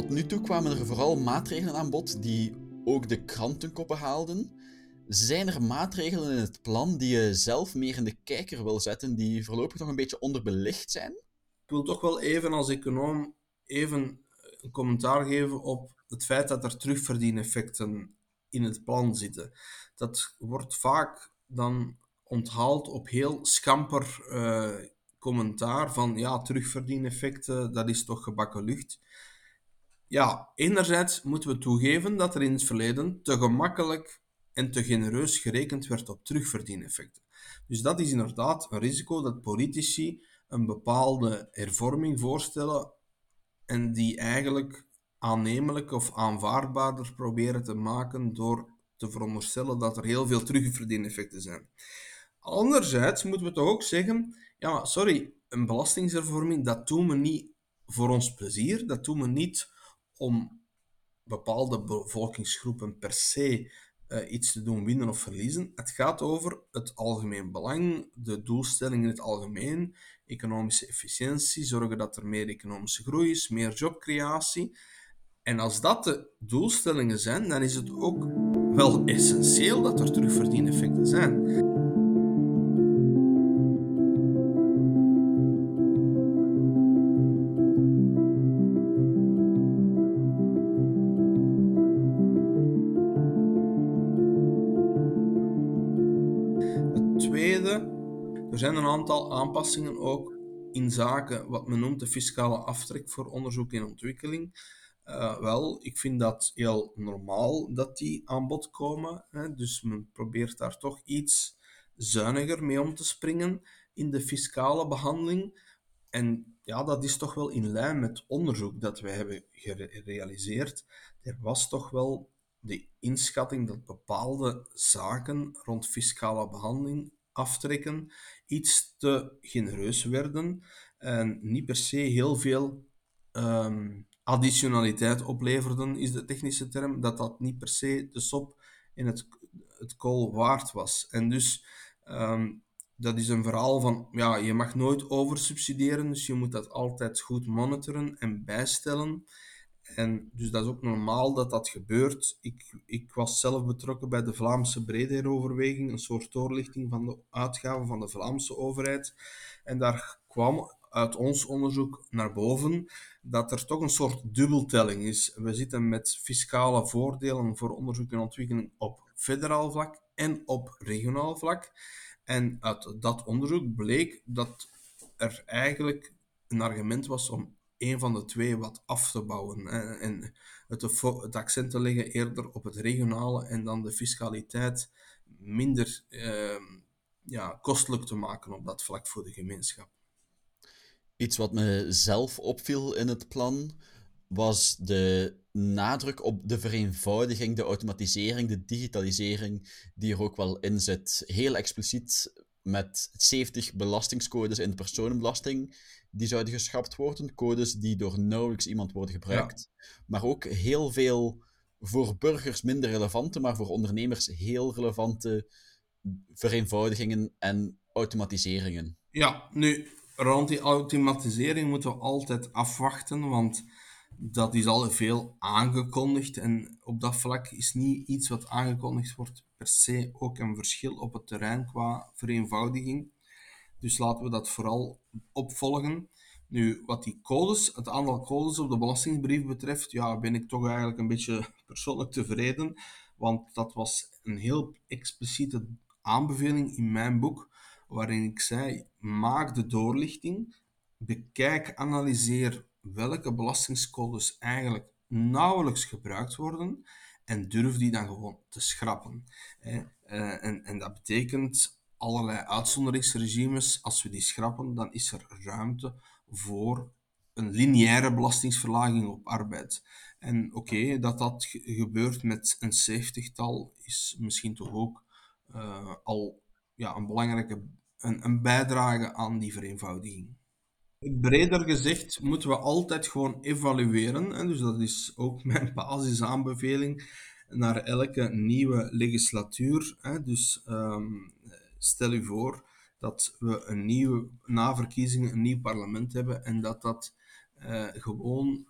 tot nu toe kwamen er vooral maatregelen aan bod die ook de krantenkoppen haalden. Zijn er maatregelen in het plan die je zelf meer in de kijker wil zetten, die voorlopig nog een beetje onderbelicht zijn? Ik wil toch wel even als econoom even een commentaar geven op het feit dat er terugverdieneffecten in het plan zitten. Dat wordt vaak dan onthaald op heel scamper uh, commentaar van ja, terugverdieneffecten, dat is toch gebakken lucht. Ja, enerzijds moeten we toegeven dat er in het verleden te gemakkelijk en te genereus gerekend werd op terugverdieneffecten. Dus dat is inderdaad een risico dat politici een bepaalde hervorming voorstellen en die eigenlijk aannemelijk of aanvaardbaarder proberen te maken door te veronderstellen dat er heel veel terugverdieneffecten zijn. Anderzijds moeten we toch ook zeggen, ja, sorry, een belastingshervorming, dat doen we niet voor ons plezier, dat doen we niet om bepaalde bevolkingsgroepen per se uh, iets te doen winnen of verliezen. Het gaat over het algemeen belang, de doelstelling in het algemeen, economische efficiëntie, zorgen dat er meer economische groei is, meer jobcreatie. En als dat de doelstellingen zijn, dan is het ook wel essentieel dat er terugverdieneffecten zijn. Zijn een aantal aanpassingen ook in zaken wat men noemt de fiscale aftrek voor onderzoek en ontwikkeling. Uh, wel, ik vind dat heel normaal dat die aan bod komen. Hè. Dus men probeert daar toch iets zuiniger mee om te springen in de fiscale behandeling. En ja, dat is toch wel in lijn met onderzoek dat wij hebben gerealiseerd. Er was toch wel de inschatting dat bepaalde zaken rond fiscale behandeling aftrekken iets te genereus werden en niet per se heel veel um, additionaliteit opleverden, is de technische term, dat dat niet per se de sop in het, het kool waard was. En dus um, dat is een verhaal van, ja, je mag nooit oversubsidiëren, dus je moet dat altijd goed monitoren en bijstellen. En dus dat is ook normaal dat dat gebeurt. Ik, ik was zelf betrokken bij de Vlaamse breedheeroverweging, een soort doorlichting van de uitgaven van de Vlaamse overheid. En daar kwam uit ons onderzoek naar boven dat er toch een soort dubbeltelling is. We zitten met fiscale voordelen voor onderzoek en ontwikkeling op federaal vlak en op regionaal vlak. En uit dat onderzoek bleek dat er eigenlijk een argument was om een van de twee wat af te bouwen. En het, accent te leggen eerder op het regionale en dan de fiscaliteit minder ehm, ja, kostelijk te maken op dat vlak voor de gemeenschap. Iets wat me zelf opviel in het plan was de nadruk op de vereenvoudiging, de automatisering, de digitalisering die er ook wel in zit. Heel expliciet met 70 belastingscodes in de personenbelasting die zouden geschrapt worden. Codes die door nauwelijks iemand worden gebruikt. Maar ook heel veel voor burgers minder relevante, maar voor ondernemers heel relevante vereenvoudigingen en automatiseringen. Ja, nu, rond die automatisering moeten we altijd afwachten, want dat is al veel aangekondigd. En op dat vlak is niet iets wat aangekondigd wordt per se ook een verschil op het terrein qua vereenvoudiging. Dus laten we dat vooral opvolgen. Nu, wat die codes, het aantal codes op de belastingbrief betreft, ja, ben ik toch eigenlijk een beetje persoonlijk tevreden. Want dat was een heel expliciete aanbeveling in mijn boek, waarin ik zei: maak de doorlichting, bekijk, analyseer welke belastingscodes eigenlijk nauwelijks gebruikt worden en durf die dan gewoon te schrappen. Eh, en, en dat betekent allerlei uitzonderingsregimes, als we die schrappen, dan is er ruimte voor een lineaire belastingsverlaging op arbeid. En oké, dat dat gebeurt met een zeventigtal is misschien toch ook uh, al ja, een belangrijke een, een bijdrage aan die vereenvoudiging. Breder gezegd moeten we altijd gewoon evalueren. En dus dat is ook mijn basisaanbeveling naar elke nieuwe legislatuur. Dus um, stel u voor dat we een nieuwe, na verkiezingen een nieuw parlement hebben en dat dat uh, gewoon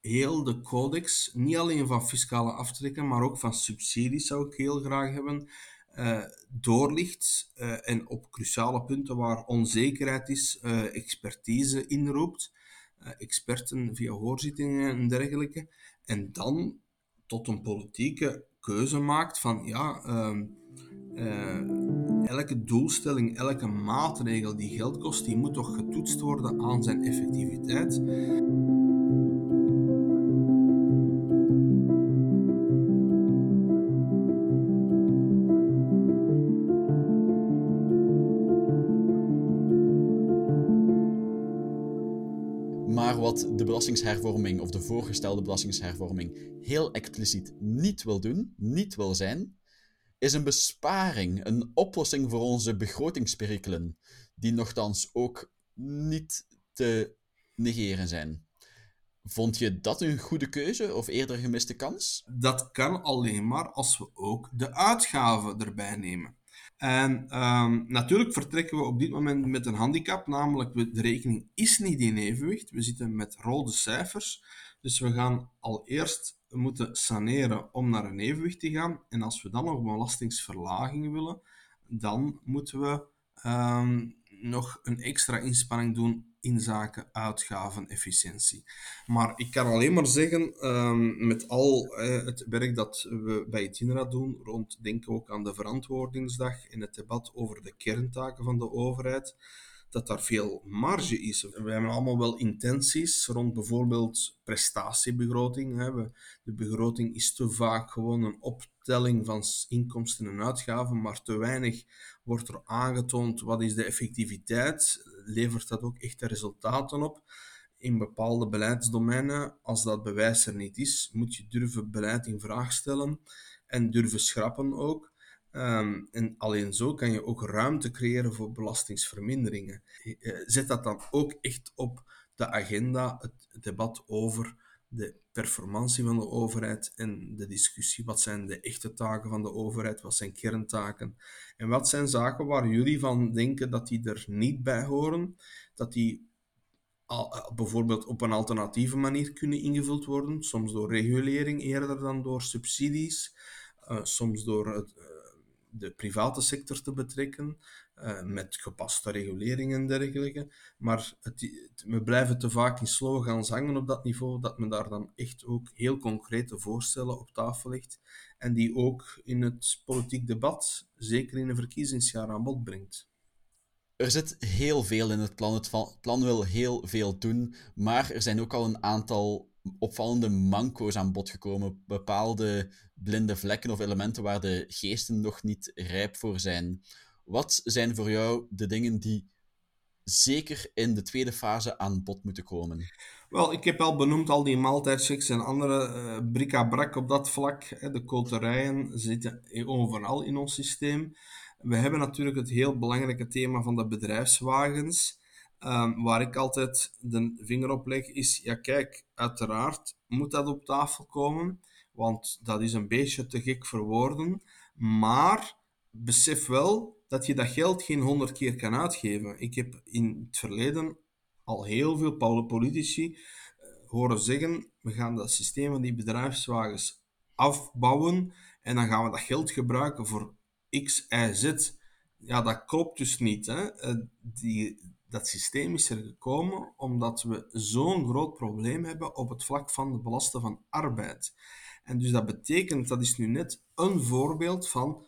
heel de codex, niet alleen van fiscale aftrekken, maar ook van subsidies zou ik heel graag hebben, uh, doorlicht uh, en op cruciale punten waar onzekerheid is, uh, expertise inroept, experten via hoorzittingen en dergelijke, en dan tot een politieke keuze maakt van ja, ehm, elke doelstelling, elke maatregel die geld kost, die moet toch getoetst worden aan zijn effectiviteit. Wat de belastingshervorming of de voorgestelde belastingshervorming heel expliciet niet wil doen, niet wil zijn, is een besparing, een oplossing voor onze begrotingsperikelen, die nogthans ook niet te negeren zijn. Vond je dat een goede keuze of eerder gemiste kans? Dat kan alleen maar als we ook de uitgaven erbij nemen. En um, natuurlijk vertrekken we op dit moment met een handicap, namelijk de rekening is niet in evenwicht. We zitten met rode cijfers. Dus we gaan al eerst moeten saneren om naar een evenwicht te gaan. En als we dan nog belastingsverlaging willen, dan moeten we um, nog een extra inspanning doen in zaken uitgavenefficiëntie. Maar ik kan alleen maar zeggen, ehm, met al het werk dat we bij het doen, rond denken ook aan de verantwoordingsdag en het debat over de kerntaken van de overheid, dat daar veel marge is. We hebben allemaal wel intenties rond bijvoorbeeld prestatiebegroting. De begroting is te vaak gewoon een optelling van inkomsten en uitgaven, maar te weinig wordt er aangetoond wat is de effectiviteit. Levert dat ook echte resultaten op? in bepaalde beleidsdomeinen, als dat bewijs er niet is, moet je durven beleid in vraag stellen en durven schrappen ook. Ehm, en alleen zo kan je ook ruimte creëren voor belastingsverminderingen. Eh, zet dat dan ook echt op de agenda, het debat over de performantie van de overheid en de discussie wat zijn de echte taken van de overheid, wat zijn kerntaken en wat zijn zaken waar jullie van denken dat die er niet bij horen, dat die eh, bijvoorbeeld op een alternatieve manier kunnen ingevuld worden, soms door regulering eerder dan door subsidies, uh, soms door het, de private sector te betrekken, uh, met gepaste regulering en dergelijke. Maar het, we blijven te vaak in slogans hangen op dat niveau, dat men daar dan echt ook heel concrete voorstellen op tafel legt en die ook in het politiek debat, zeker in een verkiezingsjaar, aan bod brengt. Er zit heel veel in het plan. Het plan wil heel veel doen, maar er zijn ook al een aantal opvallende manco's aan bod gekomen. Bepaalde blinde vlekken of elementen waar de geesten nog niet rijp voor zijn. Wat zijn voor jou de dingen die zeker in de tweede fase aan bod moeten komen? Wel, ik heb al benoemd al die maaltijdchecks en andere uh, bric-à-brac op dat vlak. De koterijen zitten overal in ons systeem. We hebben natuurlijk het heel belangrijke thema van de bedrijfswagens. Um, waar ik altijd de vinger op leg, is: ja, kijk, uiteraard moet dat op tafel komen, want dat is een beetje te gek voor woorden. Maar besef wel dat je dat geld geen honderd keer kan uitgeven. Ik heb in het verleden al heel veel politici uh, horen zeggen: we gaan dat systeem van die bedrijfswagens afbouwen en dan gaan we dat geld gebruiken voor X, Y, Z. Ja, dat klopt dus niet. Hè? Uh, die, dat systeem is er gekomen omdat we zo'n groot probleem hebben op het vlak van de belasten van arbeid. En dus dat betekent, dat is nu net een voorbeeld van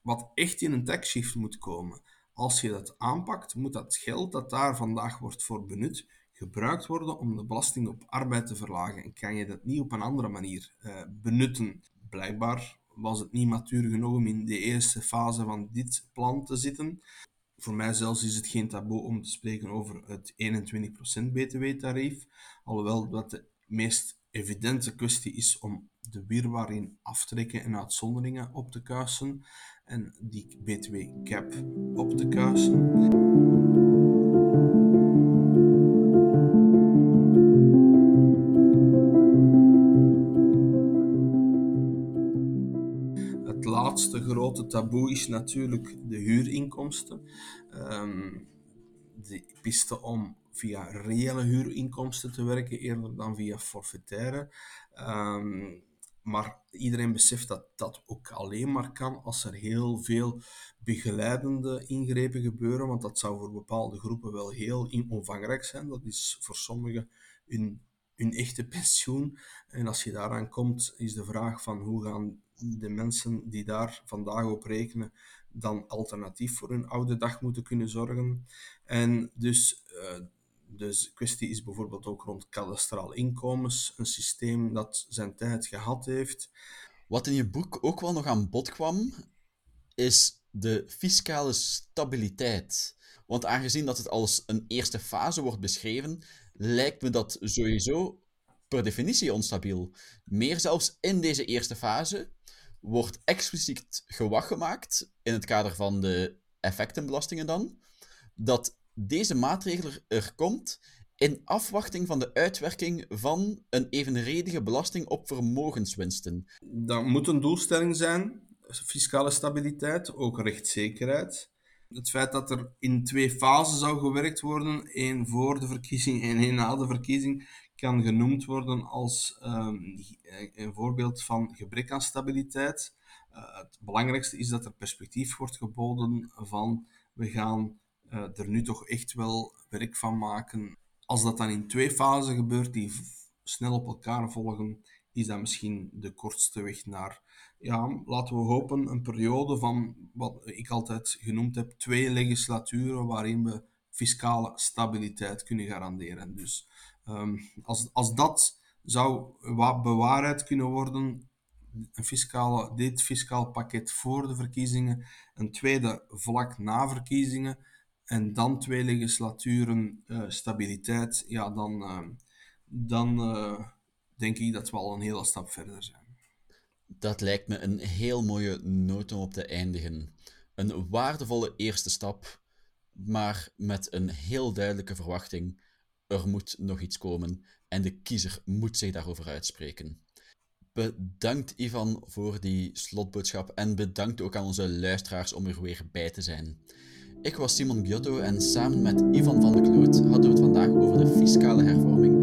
wat echt in een taxshift moet komen. Als je dat aanpakt, moet dat geld dat daar vandaag wordt voor benut, gebruikt worden om de belasting op arbeid te verlagen. En kan je dat niet op een andere manier uh, benutten? Blijkbaar was het niet matuur genoeg om in de eerste fase van dit plan te zitten voor mij zelfs is het geen taboe om te spreken over het 21% btw-tarief. Alhoewel dat de meest evidente kwestie is om de wirwar in aftrekken en uitzonderingen op te kuisen en die btw-cap op te kuisen. Grote taboe is natuurlijk de huurinkomsten. Um, de piste om via reële huurinkomsten te werken eerder dan via forfaitaire. Um, maar iedereen beseft dat dat ook alleen maar kan als er heel veel begeleidende ingrepen gebeuren, want dat zou voor bepaalde groepen wel heel omvangrijk zijn. Dat is voor sommigen hun, hun echte pensioen. En als je daaraan komt, is de vraag van hoe gaan de mensen die daar vandaag op rekenen dan alternatief voor hun oude dag moeten kunnen zorgen. En dus uh, de kwestie is bijvoorbeeld ook rond kadastraal inkomens, een systeem dat zijn tijd gehad heeft. Wat in je boek ook wel nog aan bod kwam, is de fiscale stabiliteit. Want aangezien dat het als een eerste fase wordt beschreven, lijkt me dat sowieso per definitie onstabiel. Meer zelfs in deze eerste fase wordt expliciet gewacht gemaakt, in het kader van de effectenbelastingen dan, dat deze maatregel er komt in afwachting van de uitwerking van een evenredige belasting op vermogenswinsten. Dat moet een doelstelling zijn, fiscale stabiliteit, ook rechtszekerheid. Het feit dat er in twee fasen zou gewerkt worden, één voor de verkiezing en één na de verkiezing, kan genoemd worden als um, een voorbeeld van gebrek aan stabiliteit. Uh, het belangrijkste is dat er perspectief wordt geboden van we gaan uh, er nu toch echt wel werk van maken. Als dat dan in twee fasen gebeurt die snel op elkaar volgen, is dat misschien de kortste weg naar, ja, laten we hopen, een periode van wat ik altijd genoemd heb, twee legislaturen waarin we fiscale stabiliteit kunnen garanderen. Dus um, als, als dat zou bewaarheid kunnen worden, een fiscale, dit fiscaal pakket voor de verkiezingen, een tweede vlak na verkiezingen, en dan twee legislaturen uh, stabiliteit, ja, dan, uh, dan uh, denk ik dat we al een hele stap verder zijn. Dat lijkt me een heel mooie noot om op te eindigen. Een waardevolle eerste stap, maar met een heel duidelijke verwachting. Er moet nog iets komen en de kiezer moet zich daarover uitspreken. Bedankt Ivan voor die slotboodschap en bedankt ook aan onze luisteraars om er weer bij te zijn. Ik was Simon Giotto en samen met Ivan van de Kloot hadden we het vandaag over de fiscale hervorming